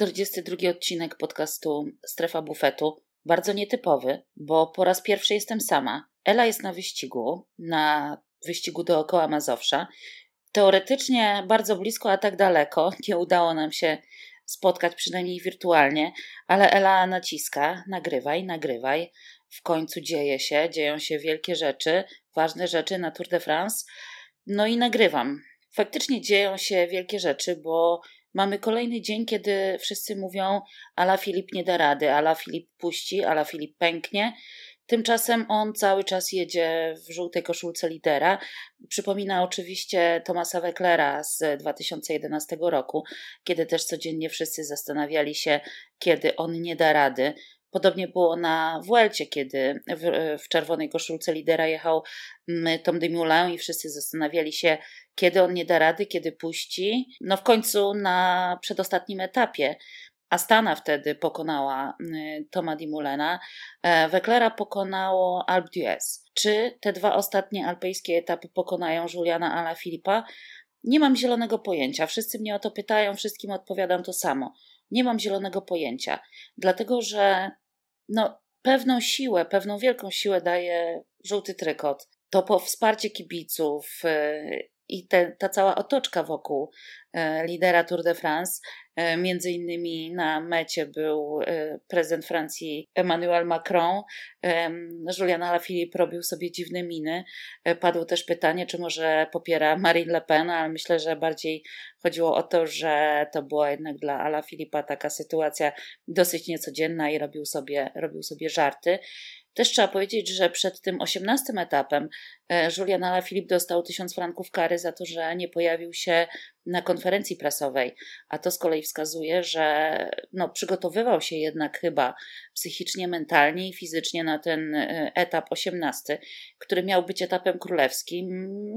42 odcinek podcastu Strefa Bufetu. Bardzo nietypowy, bo po raz pierwszy jestem sama. Ela jest na wyścigu, na wyścigu dookoła Mazowsza. Teoretycznie bardzo blisko, a tak daleko. Nie udało nam się spotkać, przynajmniej wirtualnie, ale Ela naciska: nagrywaj, nagrywaj. W końcu dzieje się, dzieją się wielkie rzeczy, ważne rzeczy na Tour de France. No i nagrywam. Faktycznie dzieją się wielkie rzeczy, bo Mamy kolejny dzień, kiedy wszyscy mówią: Ala Filip nie da rady, Ala Filip puści, Ala Filip pęknie. Tymczasem on cały czas jedzie w żółtej koszulce lidera. Przypomina oczywiście Tomasa Wecklera z 2011 roku, kiedy też codziennie wszyscy zastanawiali się, kiedy on nie da rady. Podobnie było na Vuelcie, kiedy w, w czerwonej koszulce lidera jechał mm, Tom de Moulin i wszyscy zastanawiali się, kiedy on nie da rady, kiedy puści. No w końcu na przedostatnim etapie Astana wtedy pokonała mm, Toma Di Mulena, Weklera e, pokonało Alp d'Huez. Czy te dwa ostatnie alpejskie etapy pokonają Juliana Ala Filipa? Nie mam zielonego pojęcia. Wszyscy mnie o to pytają, wszystkim odpowiadam to samo. Nie mam zielonego pojęcia, dlatego że no, pewną siłę, pewną wielką siłę daje żółty trykot. To po wsparcie kibiców e, i te, ta cała otoczka wokół e, lidera Tour de France. E, między innymi na mecie był prezydent Francji Emmanuel Macron. Julian Alaphilippe robił sobie dziwne miny. Padło też pytanie, czy może popiera Marine Le Pen, ale myślę, że bardziej chodziło o to, że to była jednak dla Alaphilippa taka sytuacja dosyć niecodzienna i robił sobie, robił sobie żarty. Też trzeba powiedzieć, że przed tym osiemnastym etapem e, Julian Alaphilippe dostał tysiąc franków kary za to, że nie pojawił się na konferencji prasowej, a to z kolei wskazuje, że no, przygotowywał się jednak chyba psychicznie, mentalnie i fizycznie na ten e, etap osiemnasty, który miał być etapem królewskim.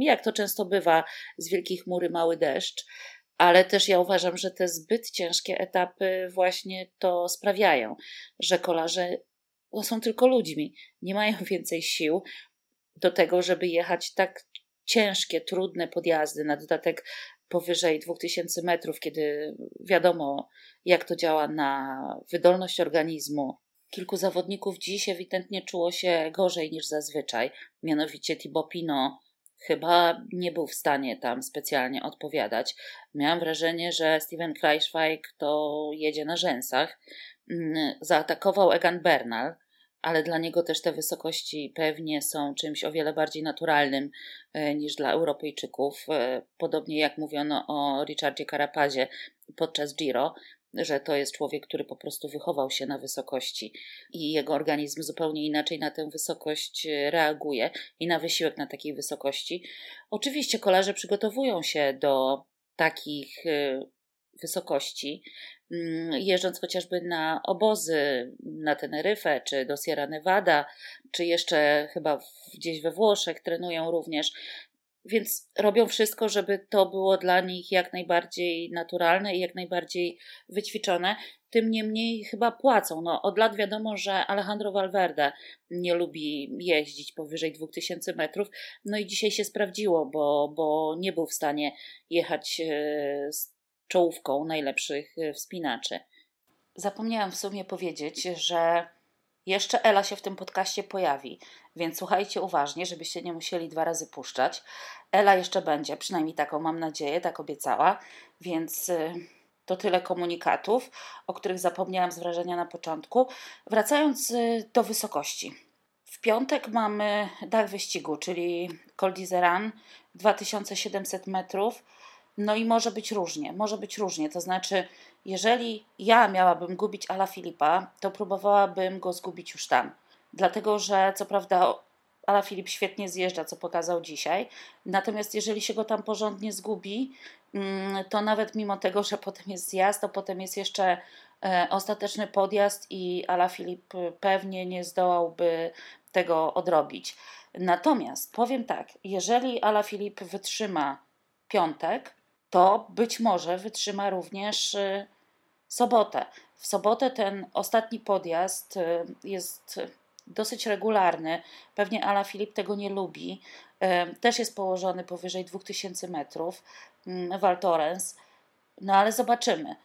Jak to często bywa, z wielkiej chmury mały deszcz ale też ja uważam, że te zbyt ciężkie etapy właśnie to sprawiają, że kolarze bo są tylko ludźmi, nie mają więcej sił do tego, żeby jechać tak ciężkie, trudne podjazdy, na dodatek powyżej 2000 metrów, kiedy wiadomo, jak to działa na wydolność organizmu. Kilku zawodników dziś ewidentnie czuło się gorzej niż zazwyczaj, mianowicie Thibaut Pinot chyba nie był w stanie tam specjalnie odpowiadać. Miałam wrażenie, że Steven Kreisweig to jedzie na rzęsach. Mm, zaatakował Egan Bernal, ale dla niego też te wysokości pewnie są czymś o wiele bardziej naturalnym e, niż dla Europejczyków. E, podobnie jak mówiono o Richardzie Carapazie podczas Giro, że to jest człowiek, który po prostu wychował się na wysokości i jego organizm zupełnie inaczej na tę wysokość e, reaguje i na wysiłek na takiej wysokości. Oczywiście kolarze przygotowują się do takich wysokości, jeżdżąc chociażby na obozy na Teneryfę, czy do Sierra Nevada, czy jeszcze chyba gdzieś we Włoszech trenują również. Więc robią wszystko, żeby to było dla nich jak najbardziej naturalne i jak najbardziej wyćwiczone. Tym niemniej chyba płacą. No, od lat wiadomo, że Alejandro Valverde nie lubi jeździć powyżej 2000 metrów. No i dzisiaj się sprawdziło, bo, bo nie był w stanie jechać e, z czołówką najlepszych y, wspinaczy. Zapomniałam w sumie powiedzieć, że jeszcze Ela się w tym podcaście pojawi, więc słuchajcie uważnie, żebyście nie musieli dwa razy puszczać. Ela jeszcze będzie, przynajmniej taką mam nadzieję, tak obiecała, więc y, to tyle komunikatów, o których zapomniałam z wrażenia na początku. Wracając y, do wysokości. W piątek mamy dach wyścigu, czyli Col d'Izeran, 2700 metrów no i może być różnie, może być różnie. To znaczy, jeżeli ja miałabym gubić Ala Filipa, to próbowałabym go zgubić już tam. Dlatego, że co prawda Ala Filip świetnie zjeżdża, co pokazał dzisiaj. Natomiast jeżeli się go tam porządnie zgubi, mm, to nawet mimo tego, że potem jest zjazd, to potem jest jeszcze e, ostateczny podjazd i Ala Filip pewnie nie zdołałby tego odrobić. Natomiast powiem tak, jeżeli Ala Filip wytrzyma piątek, to być może wytrzyma również y, sobotę. W sobotę ten ostatni podjazd y, jest dosyć regularny. Pewnie Ala Filip tego nie lubi. Y, też jest położony powyżej 2000 metrów. Mm, Val Thorens. No ale zobaczymy.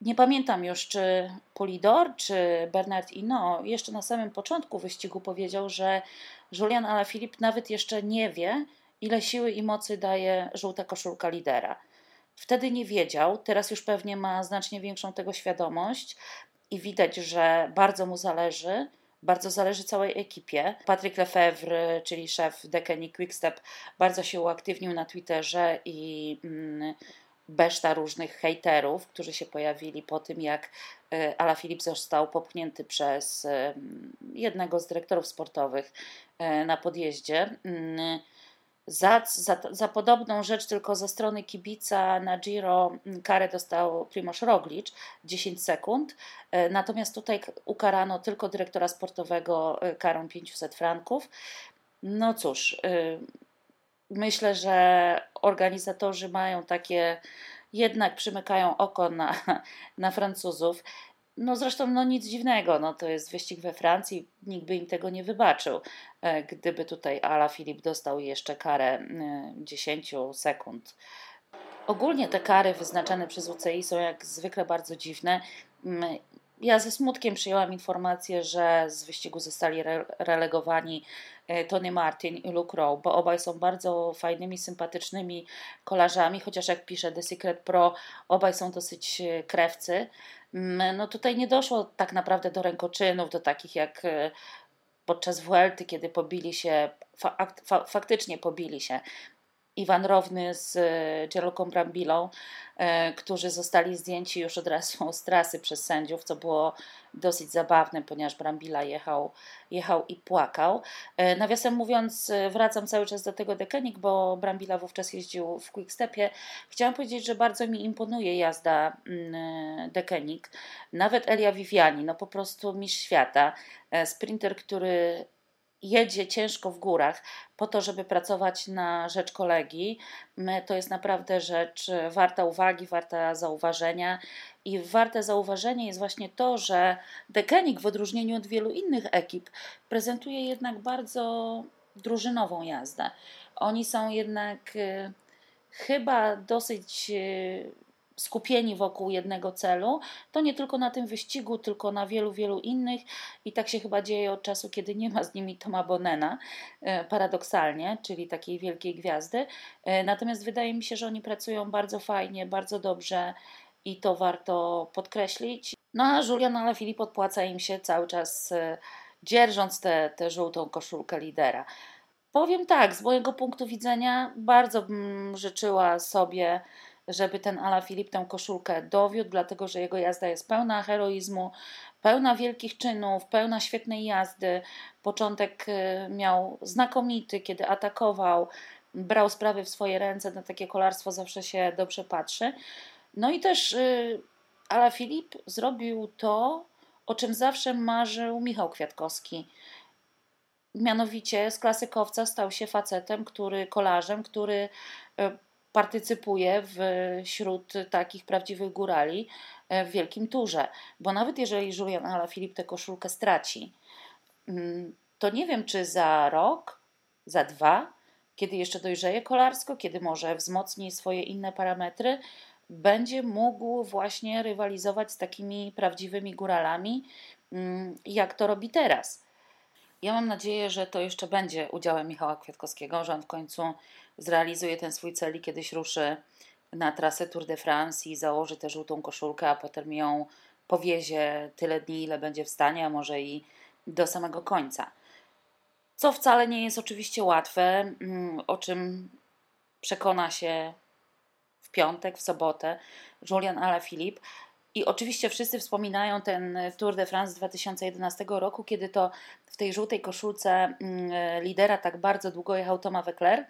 Nie pamiętam już, czy Polidor, czy Bernard Hinault jeszcze na samym początku wyścigu powiedział, że Julian Alaphilippe nawet jeszcze nie wie, ile siły i mocy daje żółta koszulka lidera. Wtedy nie wiedział, teraz już pewnie ma znacznie większą tego świadomość i widać, że bardzo mu zależy, bardzo zależy całej ekipie. Patryk Lefebvre, czyli szef Deceni Quickstep, bardzo się uaktywnił na Twitterze i mm, beszta różnych hejterów, którzy się pojawili po tym, jak e, Ala Filip został popchnięty przez e, jednego z dyrektorów sportowych e, na podjeździe. Mm, za, za, za, podobną rzecz, tylko ze strony kibica na Giro karę dostał Primoz Roglic 10 sekund. Natomiast tutaj ukarano tylko dyrektora sportowego karą 500 franków. No cóż, myślę, że organizatorzy mają takie, jednak przymykają oko na, na Francuzów. No zresztą no nic dziwnego, no to jest wyścig we Francji, nikt by im tego nie wybaczył, e, gdyby tutaj Ala Filip dostał jeszcze karę 10 e, sekund. Ogólnie te kary wyznaczane przez UCI są jak zwykle bardzo dziwne. Mm, ja ze smutkiem przyjęłam informację, że z wyścigu zostali re relegowani e, Tony Martin i Luke Rowe, bo obaj są bardzo fajnymi, sympatycznymi kolarzami, chociaż jak pisze The Secret Pro, obaj są dosyć krewcy. Mm, no tutaj nie doszło tak naprawdę do rękoczynów, do takich jak e, podczas Vuelty, kiedy pobili się, fa fa faktycznie pobili się Iwan Rowny z Gianluką e, Brambilą, e, którzy zostali zdjęci już od razu z trasy przez sędziów, co było dosyć zabawne, ponieważ Brambila jechał, jechał i płakał. E, nawiasem mówiąc, wracam cały czas do tego Dekenik, bo Brambila wówczas jeździł w Quickstepie. Chciałam powiedzieć, że bardzo mi imponuje jazda mm, Dekenik. Nawet Elia Viviani, no po prostu mistrz świata, sprinter, który jedzie ciężko w górach po to, żeby pracować na rzecz kolegi, to jest naprawdę rzecz warta uwagi, warta zauważenia. I warte zauważenia jest właśnie to, że Dekenik w odróżnieniu od wielu innych ekip prezentuje jednak bardzo drużynową jazdę. Oni są jednak y, chyba dosyć y, skupieni wokół jednego celu, to nie tylko na tym wyścigu, tylko na wielu, wielu innych i tak się chyba dzieje od czasu, kiedy nie ma z nimi Toma Bonena, e, paradoksalnie, czyli takiej wielkiej gwiazdy. E, natomiast wydaje mi się, że oni pracują bardzo fajnie, bardzo dobrze i to warto podkreślić. No a Julian Alaphilippe podpłaca im się cały czas e, dzierżąc tę żółtą koszulkę lidera. Powiem tak, z mojego punktu widzenia bardzo bym życzyła sobie żeby ten Ala Filip tę koszulkę dowiódł, dlatego że jego jazda jest pełna heroizmu, pełna wielkich czynów, pełna świetnej jazdy. Początek y, miał znakomity, kiedy atakował, brał sprawy w swoje ręce, na takie kolarstwo zawsze się dobrze patrzy. No i też y, Ala Filip zrobił to, o czym zawsze marzył Michał Kwiatkowski. Mianowicie z klasykowca stał się facetem, który kolarzem, który y, partycypuje wśród takich prawdziwych górali e, w wielkim turze. Bo nawet jeżeli Julian Alaphilippe tę koszulkę straci, mm, to nie wiem, czy za rok, za dwa, kiedy jeszcze dojrzeje kolarsko, kiedy może wzmocni swoje inne parametry, będzie mógł właśnie rywalizować z takimi prawdziwymi góralami, mm, jak to robi teraz. Ja mam nadzieję, że to jeszcze będzie udziałem Michała Kwiatkowskiego, że on w końcu zrealizuje ten swój cel i kiedyś ruszy na trasę Tour de France i założy tę żółtą koszulkę, a potem ją powiezie tyle dni, ile będzie w stanie, a może i do samego końca. Co wcale nie jest oczywiście łatwe, mm, o czym przekona się w piątek, w sobotę Julian Alaphilippe, i oczywiście wszyscy wspominają ten Tour de France 2011 roku, kiedy to w tej żółtej koszulce mm, lidera tak bardzo długo jechał Thomas Weckler.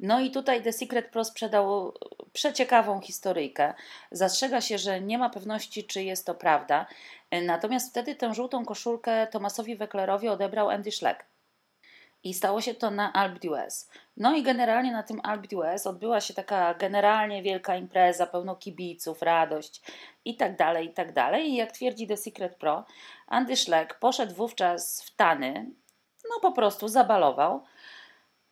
No i tutaj The Secret Pro sprzedał przeciekawą historyjkę. Zastrzega się, że nie ma pewności, czy jest to prawda. Natomiast wtedy tę żółtą koszulkę Tomasowi Wecklerowi odebrał Andy Schleck. I stało się to na Alp. No i generalnie na tym Alp odbyła się taka generalnie wielka impreza, pełno kibiców, radość i tak dalej, i tak dalej. I jak twierdzi The Secret Pro, Andy Schleck poszedł wówczas w tany, no po prostu zabalował.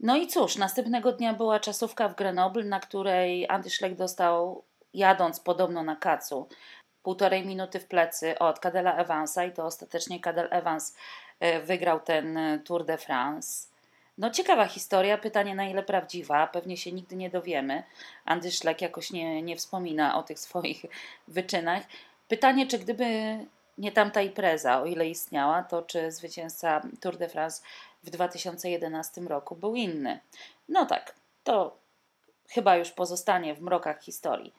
No i cóż, następnego dnia była czasówka w Grenoble, na której Andy Schleck dostał, jadąc podobno na kacu, półtorej minuty w plecy od Cadela Evansa i to ostatecznie Cadel Evans wygrał ten e, Tour de France. No ciekawa historia, pytanie na ile prawdziwa, pewnie się nigdy nie dowiemy. Andy Szlek jakoś nie, nie wspomina o tych swoich wyczynach. Pytanie, czy gdyby nie tamta impreza, o ile istniała, to czy zwycięzca Tour de France w 2011 roku był inny. No tak, to chyba już pozostanie w mrokach historii.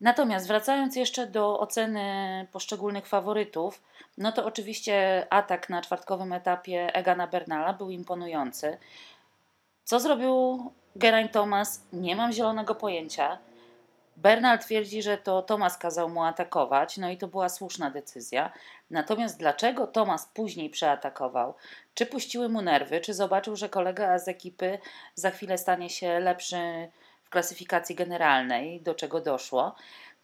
Natomiast wracając jeszcze do oceny poszczególnych faworytów, no to oczywiście atak na czwartkowym etapie Egana Bernala był imponujący. Co zrobił Geraint Thomas? Nie mam zielonego pojęcia. Bernal twierdzi, że to Thomas kazał mu atakować, no i to była słuszna decyzja. Natomiast dlaczego Thomas później przeatakował? Czy puściły mu nerwy, czy zobaczył, że kolega z ekipy za chwilę stanie się lepszy w klasyfikacji generalnej, do czego doszło?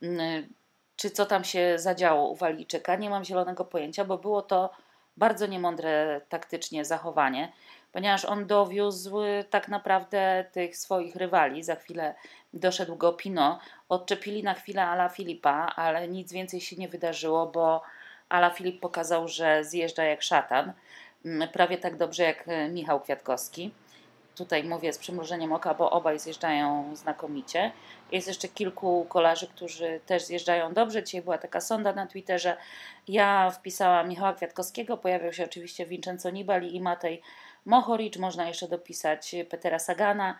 Mm, czy co tam się zadziało u Walijczyka? Nie mam zielonego pojęcia, bo było to bardzo niemądre taktycznie zachowanie, ponieważ on dowiózł tak naprawdę tych swoich rywali. Za chwilę doszedł go Pino, odczepili na chwilę Ala Filipa, ale nic więcej się nie wydarzyło, bo Ala Filip pokazał, że zjeżdża jak szatan, mm, prawie tak dobrze jak Michał Kwiatkowski. Tutaj mówię z przymrużeniem oka, bo obaj zjeżdżają znakomicie. Jest jeszcze kilku kolarzy, którzy też zjeżdżają dobrze. Dzisiaj była taka sonda na Twitterze. Ja wpisałam Michała Kwiatkowskiego, pojawił się oczywiście Vincenzo Nibali i Matej Mohoric. Można jeszcze dopisać Petera Sagana.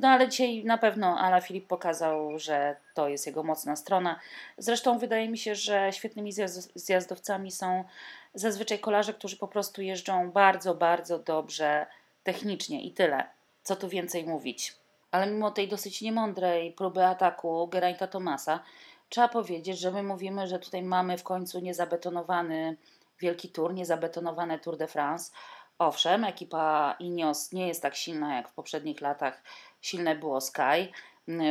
No ale dzisiaj na pewno Ala Filip pokazał, że to jest jego mocna strona. Zresztą wydaje mi się, że świetnymi zjazdowcami są zazwyczaj kolarze, którzy po prostu jeżdżą bardzo, bardzo dobrze technicznie i tyle. Co tu więcej mówić. Ale mimo tej dosyć niemądrej próby ataku Geraint'a Tomasa, trzeba powiedzieć, że my mówimy, że tutaj mamy w końcu niezabetonowany wielki tour, niezabetonowane Tour de France. Owszem, ekipa Ineos nie jest tak silna jak w poprzednich latach silne było Sky,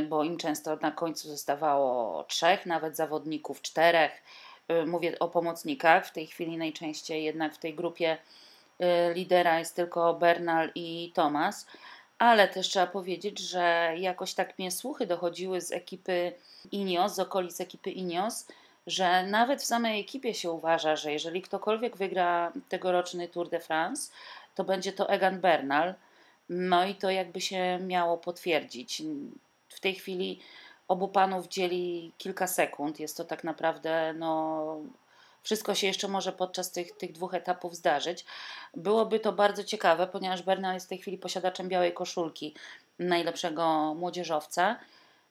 bo im często na końcu zostawało trzech, nawet zawodników, czterech. Y, mówię o pomocnikach. W tej chwili najczęściej jednak w tej grupie lidera jest tylko Bernal i Thomas. Ale też trzeba powiedzieć, że jakoś tak mnie słuchy dochodziły z ekipy Ineos, z okolic ekipy Ineos, że nawet w samej ekipie się uważa, że jeżeli ktokolwiek wygra tegoroczny Tour de France, to będzie to Egan Bernal. No i to jakby się miało potwierdzić. W tej chwili obu panów dzieli kilka sekund. Jest to tak naprawdę, no, wszystko się jeszcze może podczas tych, tych dwóch etapów zdarzyć. Byłoby to bardzo ciekawe, ponieważ Bernal jest w tej chwili posiadaczem białej koszulki najlepszego młodzieżowca.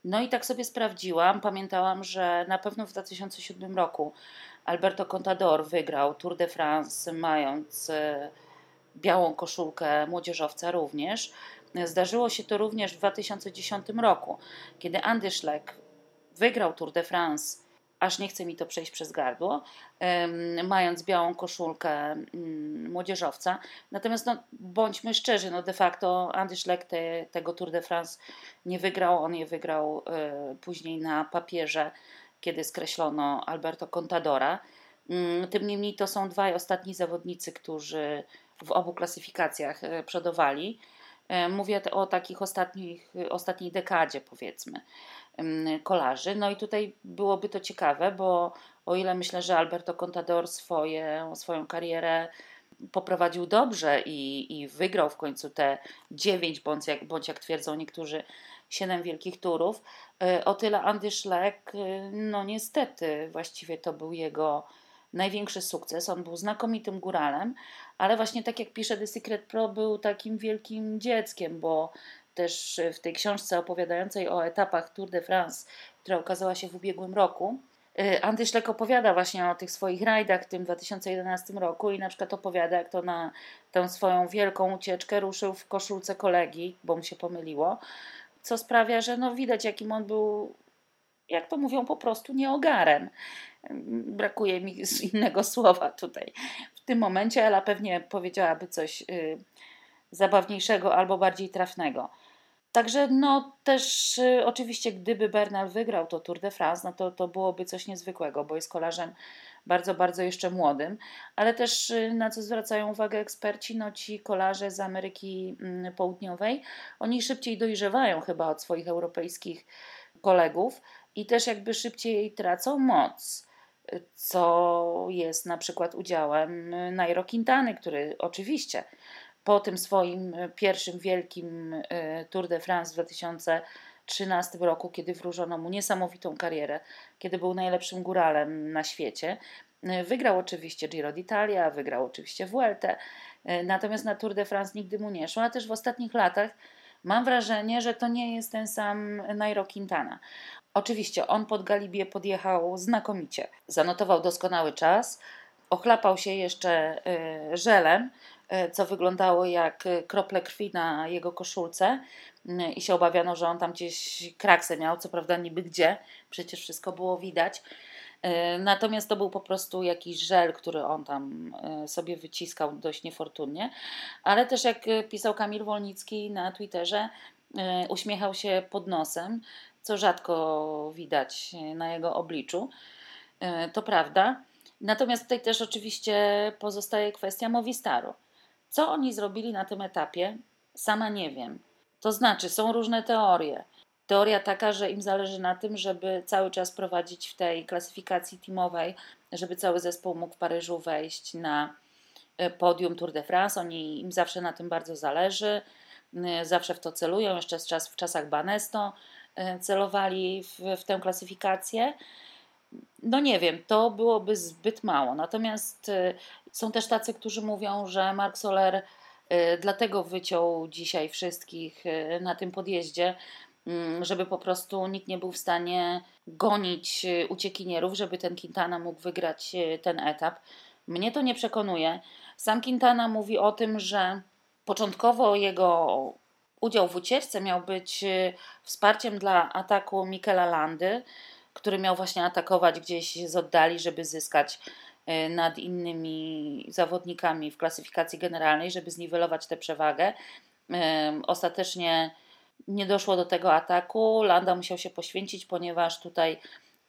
No i tak sobie sprawdziłam. Pamiętałam, że na pewno w 2007 roku Alberto Contador wygrał Tour de France, mając e, białą koszulkę młodzieżowca również. Zdarzyło się to również w 2010 roku, kiedy Andy Schleck wygrał Tour de France, aż nie chce mi to przejść przez gardło, mając białą koszulkę mm, młodzieżowca. Natomiast no, bądźmy szczerzy, no de facto Andy Schleck te, tego Tour de France nie wygrał, on je wygrał e, później na papierze, kiedy skreślono Alberto Contadora. Mm, tym niemniej to są dwaj ostatni zawodnicy, którzy w obu klasyfikacjach e, przodowali. E, mówię o takich ostatnich, ostatniej dekadzie, powiedzmy, kolarzy. No i tutaj byłoby to ciekawe, bo o ile myślę, że Alberto Contador swoje, swoją karierę poprowadził dobrze i, i wygrał w końcu te dziewięć, bądź jak, bądź jak twierdzą niektórzy, siedem wielkich turów, e, o tyle Andy Schleck, no niestety, właściwie to był jego największy sukces. On był znakomitym góralem, ale właśnie tak jak pisze The Secret Pro, był takim wielkim dzieckiem, bo też w tej książce opowiadającej o etapach Tour de France, która ukazała się w ubiegłym roku, y, Andy Szlek opowiada właśnie o tych swoich rajdach w tym 2011 roku i na przykład opowiada, jak to na tę swoją wielką ucieczkę ruszył w koszulce kolegi, bo mu się pomyliło, co sprawia, że no widać, jakim on był, jak to mówią, po prostu nieogarem. Brakuje mi innego słowa tutaj. W tym momencie Ela pewnie powiedziałaby coś y, zabawniejszego albo bardziej trafnego. Także no też y, oczywiście gdyby Bernal wygrał to Tour de France, no to, to byłoby coś niezwykłego, bo jest kolarzem bardzo, bardzo jeszcze młodym, ale też y, na co zwracają uwagę eksperci, no ci kolarze z Ameryki mm, Południowej, oni szybciej dojrzewają chyba od swoich europejskich kolegów i też jakby szybciej tracą moc. co jest na przykład udziałem Nairo Quintany, który oczywiście po tym swoim pierwszym wielkim Tour de France w 2013 roku, kiedy wróżono mu niesamowitą karierę, kiedy był najlepszym góralem na świecie, Wygrał oczywiście Giro d'Italia, wygrał oczywiście Vuelta, natomiast na Tour de France nigdy mu nie szło, a też w ostatnich latach mam wrażenie, że to nie jest ten sam Nairo Quintana. Oczywiście on pod Galibię podjechał znakomicie. Zanotował doskonały czas, ochlapał się jeszcze żelem, co wyglądało jak krople krwi na jego koszulce y, i się obawiano, że on tam gdzieś kraksę miał, co prawda niby gdzie, przecież wszystko było widać. Natomiast to był po prostu jakiś żel, który on tam sobie wyciskał dość niefortunnie. Ale też jak pisał Kamil Wolnicki na Twitterze, uśmiechał się pod nosem, co rzadko widać na jego obliczu. E, to prawda. Natomiast tutaj też oczywiście pozostaje kwestia Movistaru. Co oni zrobili na tym etapie? Sama nie wiem. To znaczy, są różne teorie. Teoria taka, że im zależy na tym, żeby cały czas prowadzić w tej klasyfikacji teamowej, żeby cały zespół mógł w Paryżu wejść na e, podium Tour de France. Oni im zawsze na tym bardzo zależy, e, zawsze w to celują, jeszcze w czasach Banesto E, celowali w, w tę klasyfikację. No nie wiem, to byłoby zbyt mało. Natomiast e, są też tacy, którzy mówią, że Mark Soler e, dlatego wyciął dzisiaj wszystkich na tym podjeździe, mm, żeby po prostu nikt nie był w stanie gonić uciekinierów, żeby ten Quintana mógł wygrać ten etap. Mnie to nie przekonuje. Sam Quintana mówi o tym, że początkowo jego Udział w ucieczce miał być y, wsparciem dla ataku Mikela Landy, który miał właśnie atakować gdzieś z oddali, żeby zyskać y, nad innymi zawodnikami w klasyfikacji generalnej, żeby zniwelować tę przewagę. Ostatecznie nie doszło do tego ataku. Landa musiał się poświęcić, ponieważ tutaj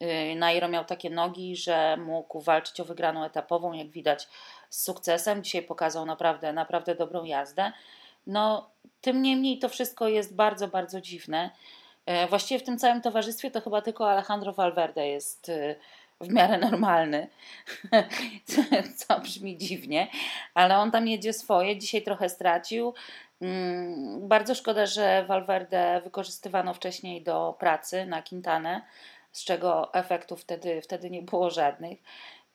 y, Nairo miał takie nogi, że mógł walczyć o wygraną etapową, jak widać z sukcesem. Dzisiaj pokazał naprawdę, naprawdę dobrą jazdę. No, tym niemniej to wszystko jest bardzo, bardzo dziwne. E, właściwie w tym całym towarzystwie to chyba tylko Alejandro Valverde jest e, w miarę normalny, co brzmi dziwnie, ale on tam jedzie swoje. Dzisiaj trochę stracił. Mm, bardzo szkoda, że Valverde wykorzystywano wcześniej do pracy na Quintanę, z czego efektów wtedy, wtedy nie było żadnych.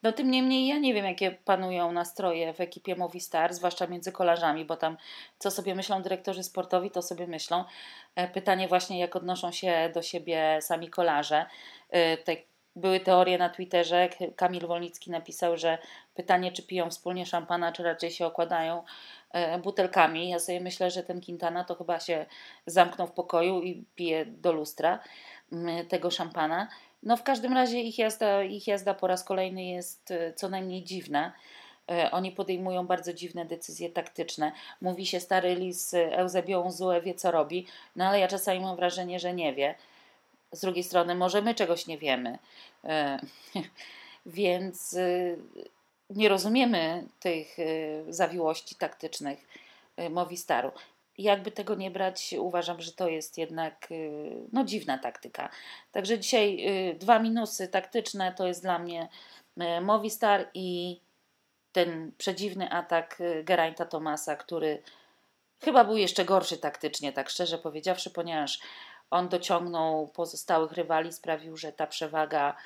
No tym niemniej ja nie wiem, jakie panują nastroje w ekipie Movistar, zwłaszcza między kolarzami, bo tam co sobie myślą dyrektorzy sportowi, to sobie myślą. E, pytanie właśnie, jak odnoszą się do siebie sami kolarze. E, te były teorie na Twitterze. Kamil Wolnicki napisał, że pytanie, czy piją wspólnie szampana, czy raczej się okładają e, butelkami. Ja sobie myślę, że ten Quintana to chyba się zamknął w pokoju i pije do lustra tego szampana. No w każdym razie ich jazda, ich jazda po raz kolejny jest e, co najmniej dziwna. E, oni podejmują bardzo dziwne decyzje taktyczne. Mówi się, stary lis Eusebio Zue wie co robi, no ale ja czasami mam wrażenie, że nie wie. Z drugiej strony, może my czegoś nie wiemy. E, więc nie rozumiemy tych zawiłości taktycznych Movistaru jakby tego nie brać, uważam, że to jest jednak y, no, dziwna taktyka. Także dzisiaj y, dwa minusy taktyczne to jest dla mnie y, Movistar i ten przedziwny atak Geraint'a Tomasa, który chyba był jeszcze gorszy taktycznie, tak szczerze powiedziawszy, ponieważ on dociągnął pozostałych rywali, sprawił, że ta przewaga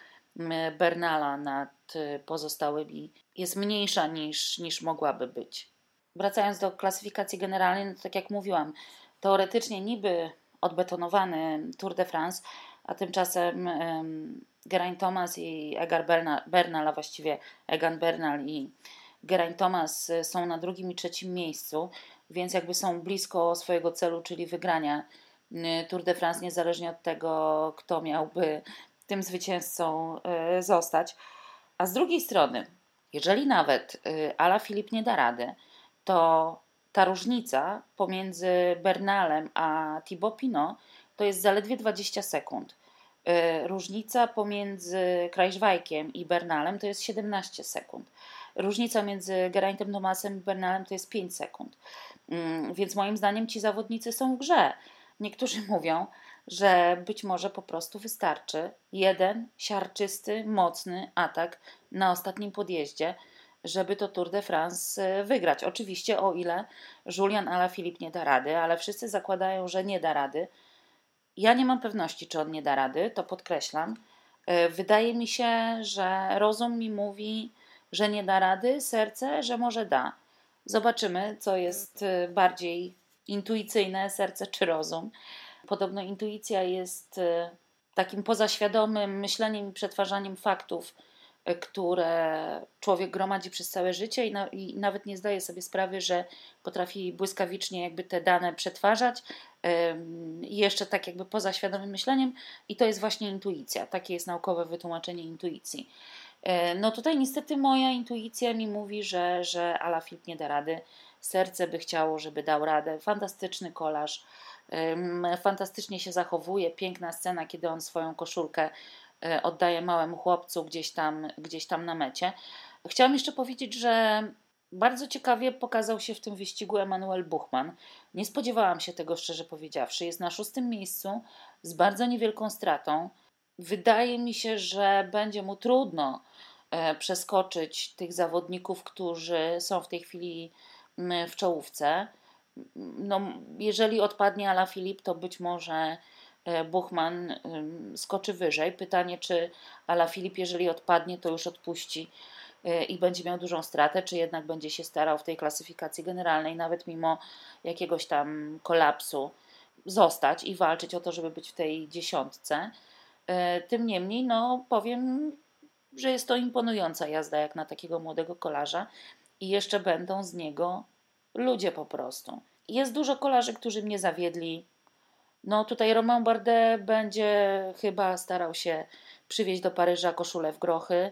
Bernala nad pozostałymi jest mniejsza niż, niż mogłaby być wracając do klasyfikacji generalnej, no tak jak mówiłam, teoretycznie niby odbetonowany Tour de France, a tymczasem um, Geraint Thomas i Egan Bernal, a właściwie Egan Bernal i Geraint Thomas są na drugim i trzecim miejscu, więc jakby są blisko swojego celu, czyli wygrania Tour de France, niezależnie od tego, kto miałby tym zwycięzcą e, zostać. A z drugiej strony, jeżeli nawet e, Ala Filip nie da rady, to ta różnica pomiędzy Bernalem a Thibaut Pinot to jest zaledwie 20 sekund. Y, różnica pomiędzy Krajszwajkiem i Bernalem to jest 17 sekund. Różnica między Geraintem Thomasem i Bernalem to jest 5 sekund. Mm, więc moim zdaniem ci zawodnicy są w grze. Niektórzy mówią, że być może po prostu wystarczy jeden siarczysty, mocny atak na ostatnim podjeździe, żeby to Tour de France y, wygrać. Oczywiście o ile Julian Alaphilippe nie da rady, ale wszyscy zakładają, że nie da rady. Ja nie mam pewności, czy on nie da rady, to podkreślam. Y, wydaje mi się, że rozum mi mówi, że nie da rady, serce, że może da. Zobaczymy, co jest y, bardziej intuicyjne, serce czy rozum. Podobno intuicja jest takim pozaświadomym myśleniem i przetwarzaniem faktów które człowiek gromadzi przez całe życie i, na, i, nawet nie zdaje sobie sprawy, że potrafi błyskawicznie jakby te dane przetwarzać i jeszcze tak jakby poza świadomym myśleniem i to jest właśnie intuicja. Takie jest naukowe wytłumaczenie intuicji. E, no tutaj niestety moja intuicja mi mówi, że, że Ala Filip nie da rady. Serce by chciało, żeby dał radę. Fantastyczny kolarz. Fantastycznie się zachowuje. Piękna scena, kiedy on swoją koszulkę E, oddaje małemu chłopcu gdzieś tam, gdzieś tam na mecie. Chciałam jeszcze powiedzieć, że bardzo ciekawie pokazał się w tym wyścigu Emanuel Buchmann. Nie spodziewałam się tego, szczerze powiedziawszy. Jest na szóstym miejscu z bardzo niewielką stratą. Wydaje mi się, że będzie mu trudno e, przeskoczyć tych zawodników, którzy są w tej chwili w czołówce. No, jeżeli odpadnie Ala Filip, to być może E, Buchman skoczy wyżej. Pytanie, czy Ala Filip, jeżeli odpadnie, to już odpuści e, i będzie miał dużą stratę, czy jednak będzie się starał w tej klasyfikacji generalnej, nawet mimo jakiegoś tam kolapsu, zostać i walczyć o to, żeby być w tej dziesiątce. E, tym niemniej, no powiem, że jest to imponująca jazda jak na takiego młodego kolarza i jeszcze będą z niego ludzie po prostu. Jest dużo kolarzy, którzy mnie zawiedli, no tutaj Romain Bardet będzie chyba starał się przywieźć do Paryża koszulę w grochy.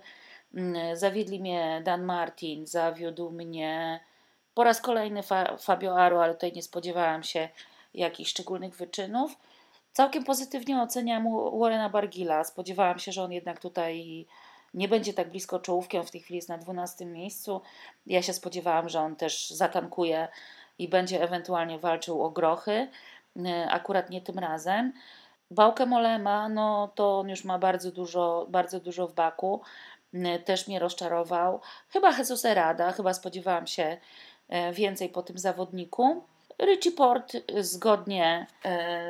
Mm, zawiedli mnie Dan Martin, zawiódł mnie po raz kolejny Fabio Aro, ale tutaj nie spodziewałam się jakichś szczególnych wyczynów. Całkiem pozytywnie oceniam Warrena Bargila. Spodziewałam się, że on jednak tutaj nie będzie tak blisko czołówki. On w tej chwili jest na 12 miejscu. Ja się spodziewałam, że on też zatankuje i będzie ewentualnie walczył o grochy. E, akurat nie tym razem. Bałkę Molema, no to on już ma bardzo dużo, bardzo dużo w baku. E, też mnie rozczarował. Chyba Jesus Erada, chyba spodziewałam się e, więcej po tym zawodniku. Richie Port zgodnie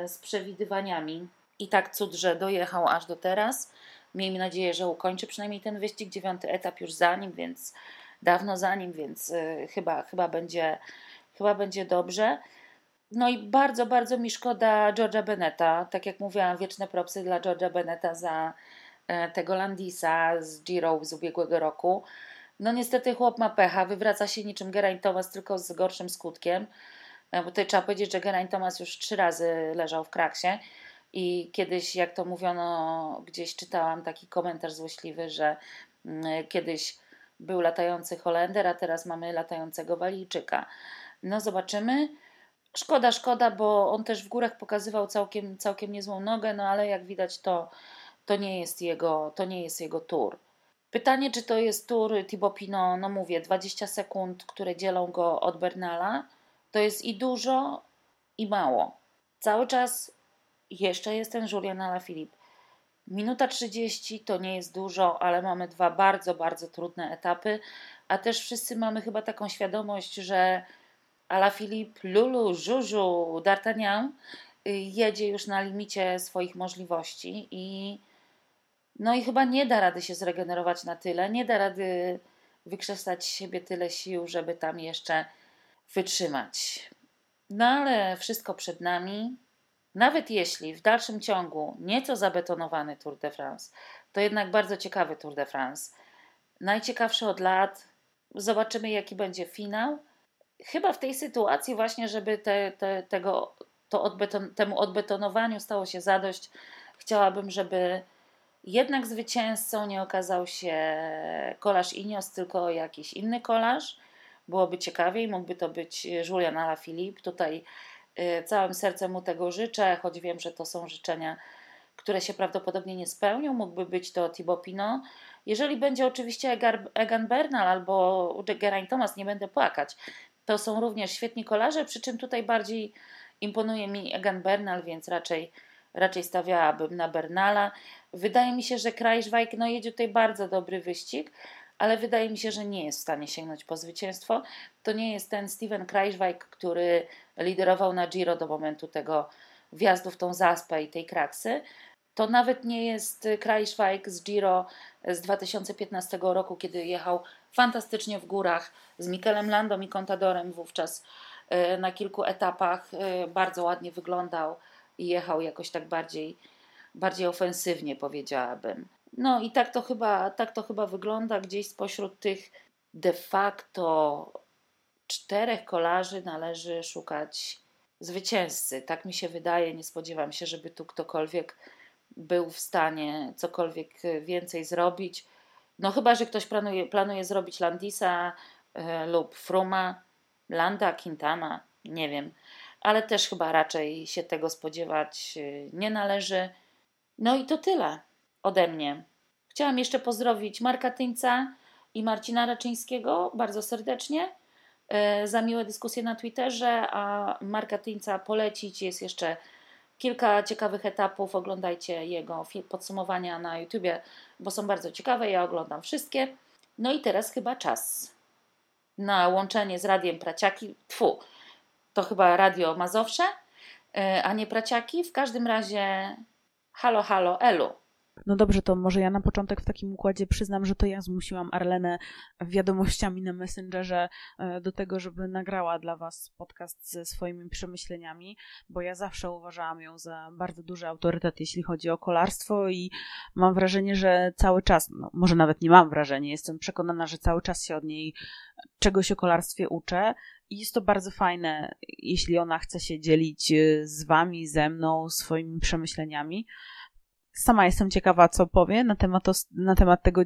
z przewidywaniami i tak cud, że dojechał aż do teraz. Miejmy nadzieję, że ukończy przynajmniej ten wyścig. Dziewiąty etap już za nim, więc dawno za nim, więc chyba, chyba, będzie, chyba będzie dobrze. No i bardzo, bardzo mi szkoda George'a Beneta. Tak jak mówiłam, wieczne propsy dla George'a Beneta za e, tego Landisa z Giro z ubiegłego roku. No niestety chłop ma pecha, wywraca się niczym Geraint Thomas, tylko z gorszym skutkiem. E, bo tutaj trzeba powiedzieć, że Geraint Thomas już trzy razy leżał w kraksie i kiedyś, jak to mówiono, gdzieś czytałam taki komentarz złośliwy, że mm, kiedyś był latający Holender, a teraz mamy latającego Walijczyka. No zobaczymy. Szkoda, szkoda, bo on też w górach pokazywał całkiem, całkiem niezłą nogę, no ale jak widać to, to, nie jest jego, to nie jest jego tour. Pytanie, czy to jest tour Thibaut Pinot, no mówię, 20 sekund, które dzielą go od Bernala, to jest i dużo, i mało. Cały czas jeszcze jest ten Julian Alaphilippe. Minuta 30 to nie jest dużo, ale mamy dwa bardzo, bardzo trudne etapy, a też wszyscy mamy chyba taką świadomość, że Ala Filip, Lulu, Żużu, D'Artagnan y, jedzie już na limicie swoich możliwości i no i chyba nie da rady się zregenerować na tyle, nie da rady wykrzesać siebie tyle sił, żeby tam jeszcze wytrzymać. No ale wszystko przed nami. Nawet jeśli w dalszym ciągu nieco zabetonowany Tour de France, to jednak bardzo ciekawy Tour de France. Najciekawszy od lat. Zobaczymy, jaki będzie finał chyba w tej sytuacji właśnie, żeby te, te, tego, to odbeton, temu odbetonowaniu stało się zadość, chciałabym, żeby jednak zwycięzcą nie okazał się kolarz Inios, tylko jakiś inny kolarz. Byłoby ciekawiej, mógłby to być Julian Alaphilippe. Tutaj y, całym sercem mu tego życzę, choć wiem, że to są życzenia, które się prawdopodobnie nie spełnią. Mógłby być to Thibaut Pinot. Jeżeli będzie oczywiście Egan Bernal albo Geraint Thomas, nie będę płakać. To są również świetni kolarze, przy czym tutaj bardziej imponuje mi Egan Bernal, więc raczej, raczej stawiałabym na Bernala. Wydaje mi się, że Krajszwajk no, jedzie tutaj bardzo dobry wyścig, ale wydaje mi się, że nie jest w stanie sięgnąć po zwycięstwo. To nie jest ten Steven Krajszwajk, który liderował na Giro do momentu tego wjazdu w tą zaspę i tej kraksy. To nawet nie jest Krajszwajk z Giro z 2015 roku, kiedy jechał fantastycznie w górach z Mikelem Landą i Contadorem wówczas e, na kilku etapach. E, bardzo ładnie wyglądał i jechał jakoś tak bardziej, bardziej ofensywnie, powiedziałabym. No i tak to, chyba, tak to chyba wygląda. Gdzieś spośród tych de facto czterech kolarzy należy szukać zwycięzcy. Tak mi się wydaje. Nie spodziewam się, żeby tu ktokolwiek był w stanie cokolwiek więcej zrobić. No chyba, że ktoś planuje, planuje zrobić Landisa e, lub Fruma, Landa, Quintana, nie wiem. Ale też chyba raczej się tego spodziewać e, nie należy. No i to tyle ode mnie. Chciałam jeszcze pozdrowić Marka Tyńca i Marcina Raczyńskiego bardzo serdecznie e, za miłe dyskusje na Twitterze, a Marka Tyńca polecić jest jeszcze kilka ciekawych etapów. Oglądajcie jego podsumowania na YouTubie, bo są bardzo ciekawe. Ja oglądam wszystkie. No i teraz chyba czas na łączenie z radiem Praciaki. Tfu, to chyba radio Mazowsze, e, a nie Praciaki. W każdym razie halo, halo, elu. No dobrze, to może ja na początek w takim układzie przyznam, że to ja zmusiłam Arlenę wiadomościami na Messengerze e, do tego, żeby nagrała dla Was podcast ze swoimi przemyśleniami, bo ja zawsze uważałam ją za bardzo duży autorytet, jeśli chodzi o kolarstwo i mam wrażenie, że cały czas, no może nawet nie mam wrażenia, jestem przekonana, że cały czas się od niej czegoś o kolarstwie uczę. I jest to bardzo fajne, jeśli ona chce się dzielić e, z Wami, ze mną, swoimi przemyśleniami. Sama jestem ciekawa, co powie na temat, na temat tego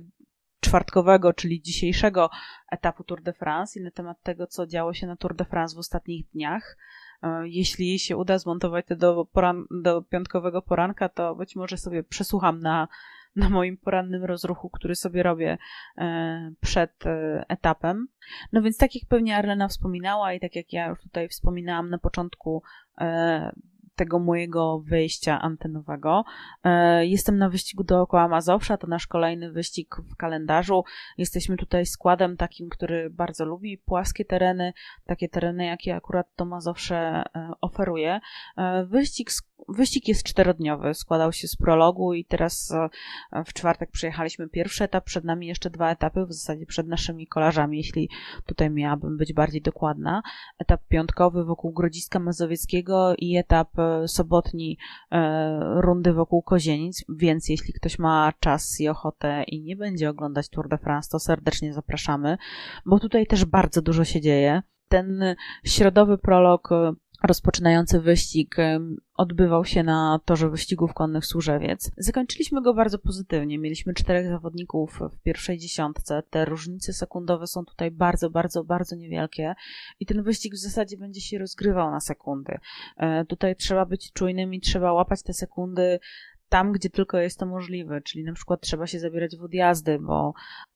czwartkowego, czyli dzisiejszego etapu Tour de France i na temat tego, co działo się na Tour de France w ostatnich dniach. E, jeśli się uda zmontować to do, poran- do piątkowego poranka, to być może sobie przesłucham na, na moim porannym rozruchu, który sobie robię e, przed e, etapem. No więc tak jak pewnie Arlena wspominała i tak jak ja już tutaj wspominałam na początku tego mojego wyjścia antenowego. E, jestem na wyścigu dookoła Mazowsza, to nasz kolejny wyścig w kalendarzu. Jesteśmy tutaj składem takim, który bardzo lubi płaskie tereny, takie tereny, jakie akurat to Mazowsze e, oferuje. E, wyścig Wyścig jest czterodniowy, składał się z prologu i teraz w czwartek przyjechaliśmy pierwszy etap, przed nami jeszcze dwa etapy, w zasadzie przed naszymi kolarzami, jeśli tutaj miałabym być bardziej dokładna. Etap piątkowy wokół Grodziska Mazowieckiego i etap sobotni e, rundy wokół Kozienic, więc jeśli ktoś ma czas i ochotę i nie będzie oglądać Tour de France, to serdecznie zapraszamy, bo tutaj też bardzo dużo się dzieje. Ten środowy prolog e, rozpoczynający wyścig odbywał się na torze wyścigów konnych Służewiec. Zakończyliśmy go bardzo pozytywnie. Mieliśmy czterech zawodników w pierwszej dziesiątce. Te różnice sekundowe są tutaj bardzo, bardzo, bardzo niewielkie i ten wyścig w zasadzie będzie się rozgrywał na sekundy. E, tutaj trzeba być czujnym i trzeba łapać te sekundy tam, gdzie tylko jest to możliwe, czyli na przykład trzeba się zabierać w odjazdy, bo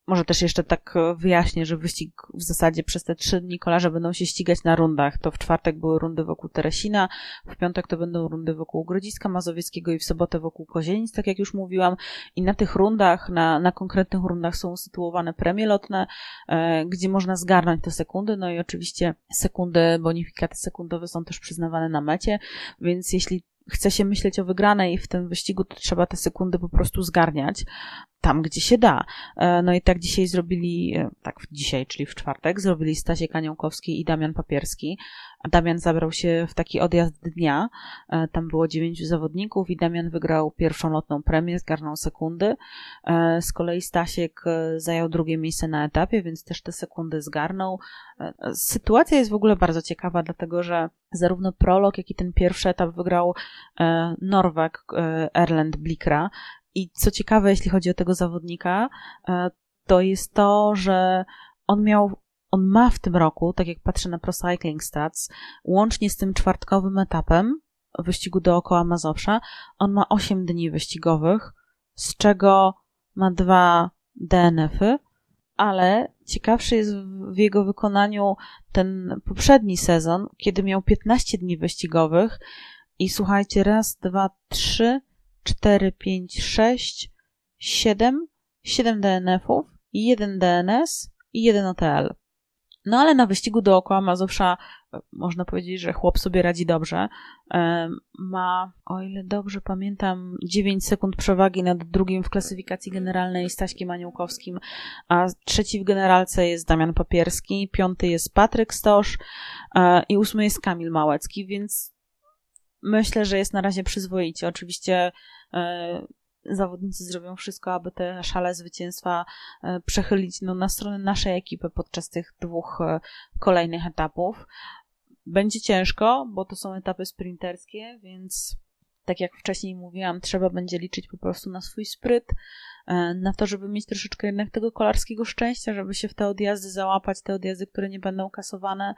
może też jeszcze tak wyjaśnię, że wyścig w zasadzie przez te trzy dni kolarze będą się ścigać na rundach. To w czwartek były rundy wokół Teresina, w piątek to będą rundy wokół Grodziska Mazowieckiego i w sobotę wokół Kozienic, tak jak już mówiłam. I na tych rundach, na, na konkretnych rundach są usytuowane premie lotne, e, gdzie można zgarnąć te sekundy, no i oczywiście sekundy, bonifikaty sekundowe są też przyznawane na mecie, więc jeśli chce się myśleć o wygranej w tym wyścigu, to trzeba te sekundy po prostu zgarniać tam, gdzie się da. E, no i tak dzisiaj zrobili, e, tak dzisiaj, czyli w czwartek, zrobili Stasiek Aniołkowski i Damian Papierski. Damian zabrał się w taki odjazd dnia. E, tam było dziewięciu zawodników i Damian wygrał pierwszą lotną premię, zgarnął sekundy. Z kolei Stasiek zajął drugie miejsce na etapie, więc też te sekundy zgarnął. Sytuacja jest w ogóle bardzo ciekawa, dlatego że zarówno prolog, jak i ten pierwszy etap wygrał Norweg Erland Blikra i co ciekawe, jeśli chodzi o tego zawodnika, e, to jest to, że on miał, on ma w tym roku, tak jak patrzę na Pro Cycling Stats, łącznie z tym czwartkowym etapem wyścigu dookoła Mazowsza, on ma 8 dni wyścigowych, z czego ma dwa DNF-y, ale ciekawszy jest w jego wykonaniu ten poprzedni sezon, kiedy miał 15 dni wyścigowych I słuchajcie, raz, dwa, trzy, cztery, pięć, sześć, siedem, siedem DNF-ów, jeden DNS i jeden OTL. No ale na wyścigu dookoła Mazowsza e, można powiedzieć, że chłop sobie radzi dobrze. E, ma, o ile dobrze pamiętam, 9 sekund przewagi nad drugim w klasyfikacji generalnej Staśkiem Aniołkowskim, a trzeci w generalce jest Damian Papierski, piąty jest Patryk Stosz e, i ósmy jest Kamil Małecki, więc myślę, że jest na razie przyzwoicie. Oczywiście zawodnicy zrobią wszystko, aby te szale zwycięstwa e, przechylić no, na stronę naszej ekipy podczas tych dwóch e, kolejnych etapów. Będzie ciężko, bo to są etapy sprinterskie, więc tak jak wcześniej mówiłam, trzeba będzie liczyć po prostu na swój spryt, e, na to, żeby mieć troszeczkę jednak tego kolarskiego szczęścia, żeby się w te odjazdy załapać, te odjazdy, które nie będą kasowane.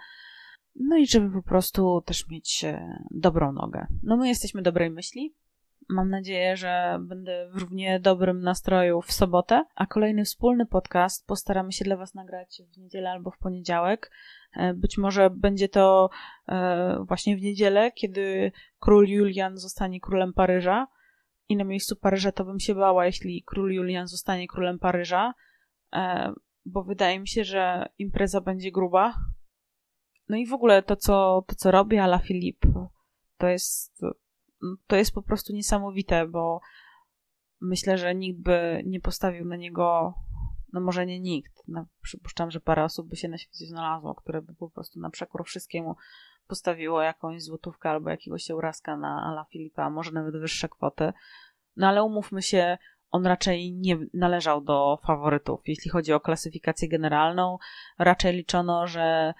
No i żeby po prostu też mieć dobrą nogę. No my jesteśmy dobrej myśli, Mam nadzieję, że będę w równie dobrym nastroju w sobotę, a kolejny wspólny podcast postaramy się dla Was nagrać w niedzielę albo w poniedziałek. E, być może będzie to e, właśnie w niedzielę, kiedy król Julian zostanie królem Paryża. I na miejscu Paryża to bym się bała, jeśli król Julian zostanie królem Paryża, e, bo wydaje mi się, że impreza będzie gruba. No i w ogóle to, co, to, co robi Ala Filip, to jest to jest po prostu niesamowite, bo myślę, że nikt by nie postawił na niego, no może nie nikt, no, przypuszczam, że parę osób by się na świecie znalazło, które by po prostu na przekór wszystkiemu postawiło jakąś złotówkę albo jakiegoś eurazka na Ala Filipa, może nawet wyższe kwoty. No ale umówmy się, on raczej nie należał do faworytów. Jeśli chodzi o klasyfikację generalną, raczej liczono, że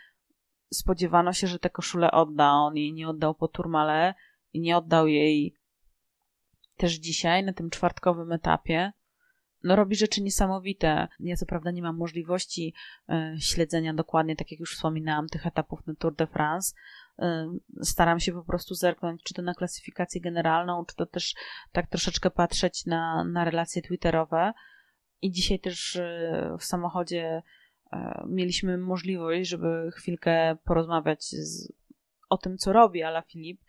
spodziewano się, że tę koszulę odda. On jej nie oddał po Turmale i nie oddał jej też dzisiaj, na tym czwartkowym etapie, no robi rzeczy niesamowite. Ja co prawda nie mam możliwości y, śledzenia dokładnie, tak jak już wspominałam, tych etapów na Tour de France. Y, staram się po prostu zerknąć, czy to na klasyfikację generalną, czy to też tak troszeczkę patrzeć na, na relacje twitterowe. I dzisiaj też y, w samochodzie mieliśmy możliwość, żeby chwilkę porozmawiać z, o tym, co robi Ala Filip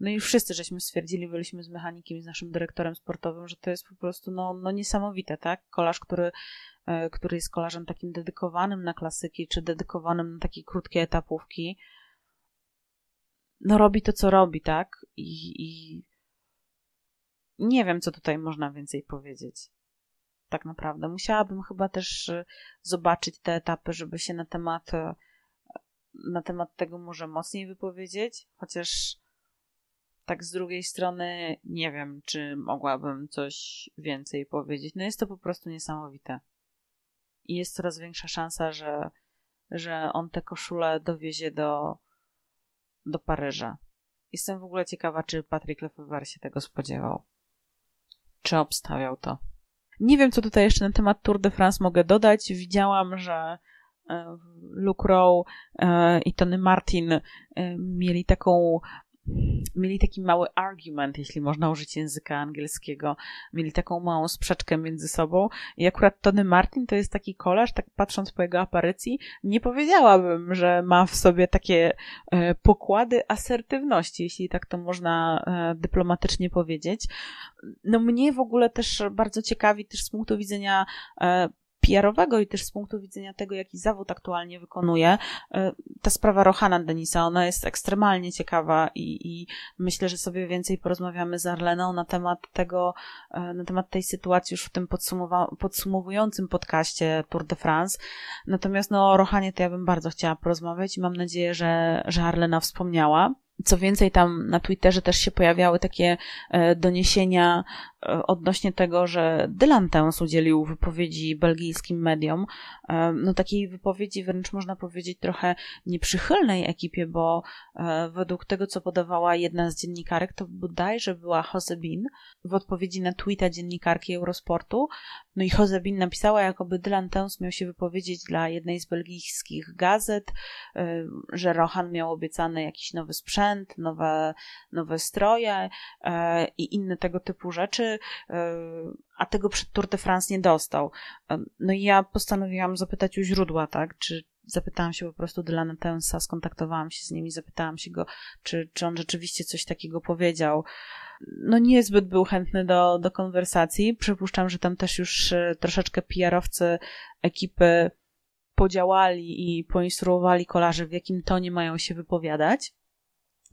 no i wszyscy żeśmy stwierdzili, byliśmy z mechanikiem i z naszym dyrektorem sportowym, że to jest po prostu no, no niesamowite, tak? Kolarz, który, e, który jest kolarzem takim dedykowanym na klasyki, czy dedykowanym na takie krótkie etapówki, no robi to, co robi, tak? I, i nie wiem, co tutaj można więcej powiedzieć. Tak naprawdę. Musiałabym chyba też e, zobaczyć te etapy, żeby się na temat e, na temat tego może mocniej wypowiedzieć, chociaż tak z drugiej strony nie wiem, czy mogłabym coś więcej powiedzieć. No jest to po prostu niesamowite. I jest coraz większa szansa, że, że on tę koszulę dowiezie do, do Paryża. Jestem w ogóle ciekawa, czy Patrick Lefebvre się tego spodziewał. Czy obstawiał to. Nie wiem, co tutaj jeszcze na temat Tour de France mogę dodać. Widziałam, że e, Luke Rowe e, i Tony Martin e, mieli taką mieli taki mały argument, jeśli można użyć języka angielskiego. Mieli taką małą sprzeczkę między sobą i akurat Tony Martin to jest taki kolarz, tak patrząc po jego aparycji, nie powiedziałabym, że ma w sobie takie e, pokłady asertywności, jeśli tak to można e, dyplomatycznie powiedzieć. No mnie w ogóle też bardzo ciekawi też z punktu widzenia e, PR-owego i też z punktu widzenia tego, jaki zawód aktualnie wykonuje, e, ta sprawa Rohana Denisa, ona jest ekstremalnie ciekawa i, i myślę, że sobie więcej porozmawiamy z Arleną na temat tego, e, na temat tej sytuacji już w tym podsumowa- podsumowującym podcaście Tour de France. Natomiast no o Rohanie to ja bym bardzo chciała porozmawiać i mam nadzieję, że, że Arlena wspomniała. Co więcej, tam na Twitterze też się pojawiały takie e, doniesienia odnośnie tego, że Dylan Tens udzielił wypowiedzi belgijskim mediom. E, no takiej wypowiedzi wręcz można powiedzieć trochę nieprzychylnej ekipie, bo według tego, co podawała jedna z dziennikarek, to bodajże była Josebin w odpowiedzi na tweeta dziennikarki Eurosportu. No i Josebin napisała, jakoby Dylan Tens miał się wypowiedzieć dla jednej z belgijskich gazet, że Rohan miał obiecany jakiś nowy sprzęt, nowe, nowe stroje e, i inne tego typu rzeczy. E, a tego przed Tour de France nie dostał. No i ja postanowiłam zapytać u źródła, tak, czy zapytałam się po prostu Dylana Tensa, skontaktowałam się z nim i zapytałam się go, czy, czy on rzeczywiście coś takiego powiedział. No niezbyt był chętny do, do konwersacji. Przypuszczam, że tam też już e, troszeczkę PR-owcy ekipy podziałali i poinstruowali kolarzy, w jakim tonie mają się wypowiadać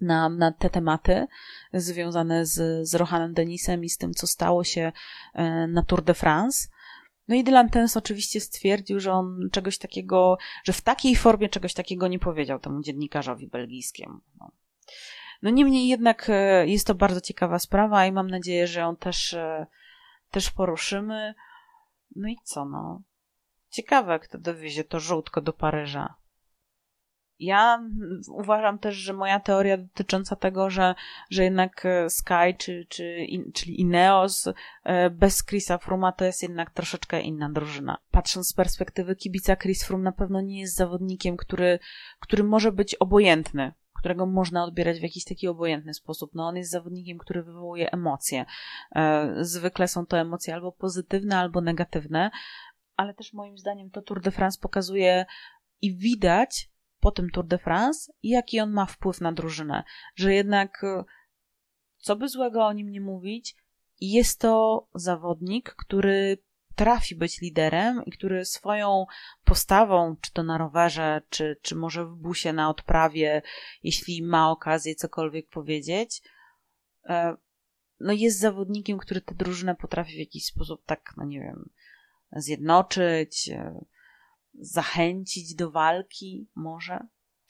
na, te tematy związane z, z Rohanem Denisem i z tym, co stało się e, na Tour de France. No i Dylan Tens oczywiście stwierdził, że on czegoś takiego, że w takiej formie czegoś takiego nie powiedział temu dziennikarzowi belgijskiemu. No. no niemniej jednak e, jest to bardzo ciekawa sprawa i mam nadzieję, że ją też, e, też poruszymy. No i co, no. Ciekawe, kto dowiezie to żółtko do Paryża. Ja uważam też, że moja teoria dotycząca tego, że, że jednak e, Sky, czy, czy, czyli Ineos e, bez Chrisa Fruma to jest jednak troszeczkę inna drużyna. Patrząc z perspektywy kibica, Chris Froome na pewno nie jest zawodnikiem, który, który może być obojętny, którego można odbierać w jakiś taki obojętny sposób. No on jest zawodnikiem, który wywołuje emocje. E, zwykle są to emocje albo pozytywne, albo negatywne, ale też moim zdaniem to Tour de France pokazuje i widać, po tym Tour de France i jaki on ma wpływ na drużynę. Że jednak, e, co by złego o nim nie mówić, jest to zawodnik, który trafi być liderem i który swoją postawą, czy to na rowerze, czy, czy może w busie na odprawie, jeśli ma okazję cokolwiek powiedzieć, e, no jest zawodnikiem, który tę drużynę potrafi w jakiś sposób tak, no nie wiem, zjednoczyć, e, zachęcić do walki, może.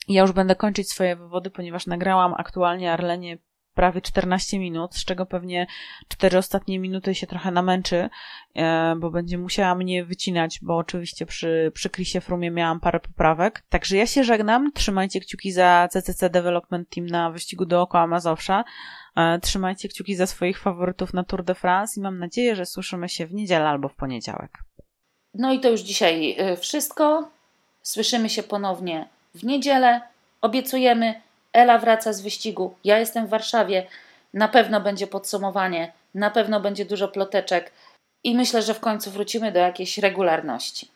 Ja już będę kończyć swoje wywody, ponieważ nagrałam aktualnie Arlenie prawie 14 minut, z czego pewnie cztery ostatnie minuty się trochę namęczy, e, bo będzie musiała mnie wycinać, bo oczywiście przy, przy Chrisie Frumie miałam parę poprawek. Także ja się żegnam, trzymajcie kciuki za CCC Development Team na wyścigu dookoła Mazowsza, e, trzymajcie kciuki za swoich faworytów na Tour de France i mam nadzieję, że słyszymy się w niedzielę albo w poniedziałek. No i to już dzisiaj y, wszystko. Słyszymy się ponownie w niedzielę. Obiecujemy, Ela wraca z wyścigu. Ja jestem w Warszawie. Na pewno będzie podsumowanie, na pewno będzie dużo ploteczek i myślę, że w końcu wrócimy do jakiejś regularności.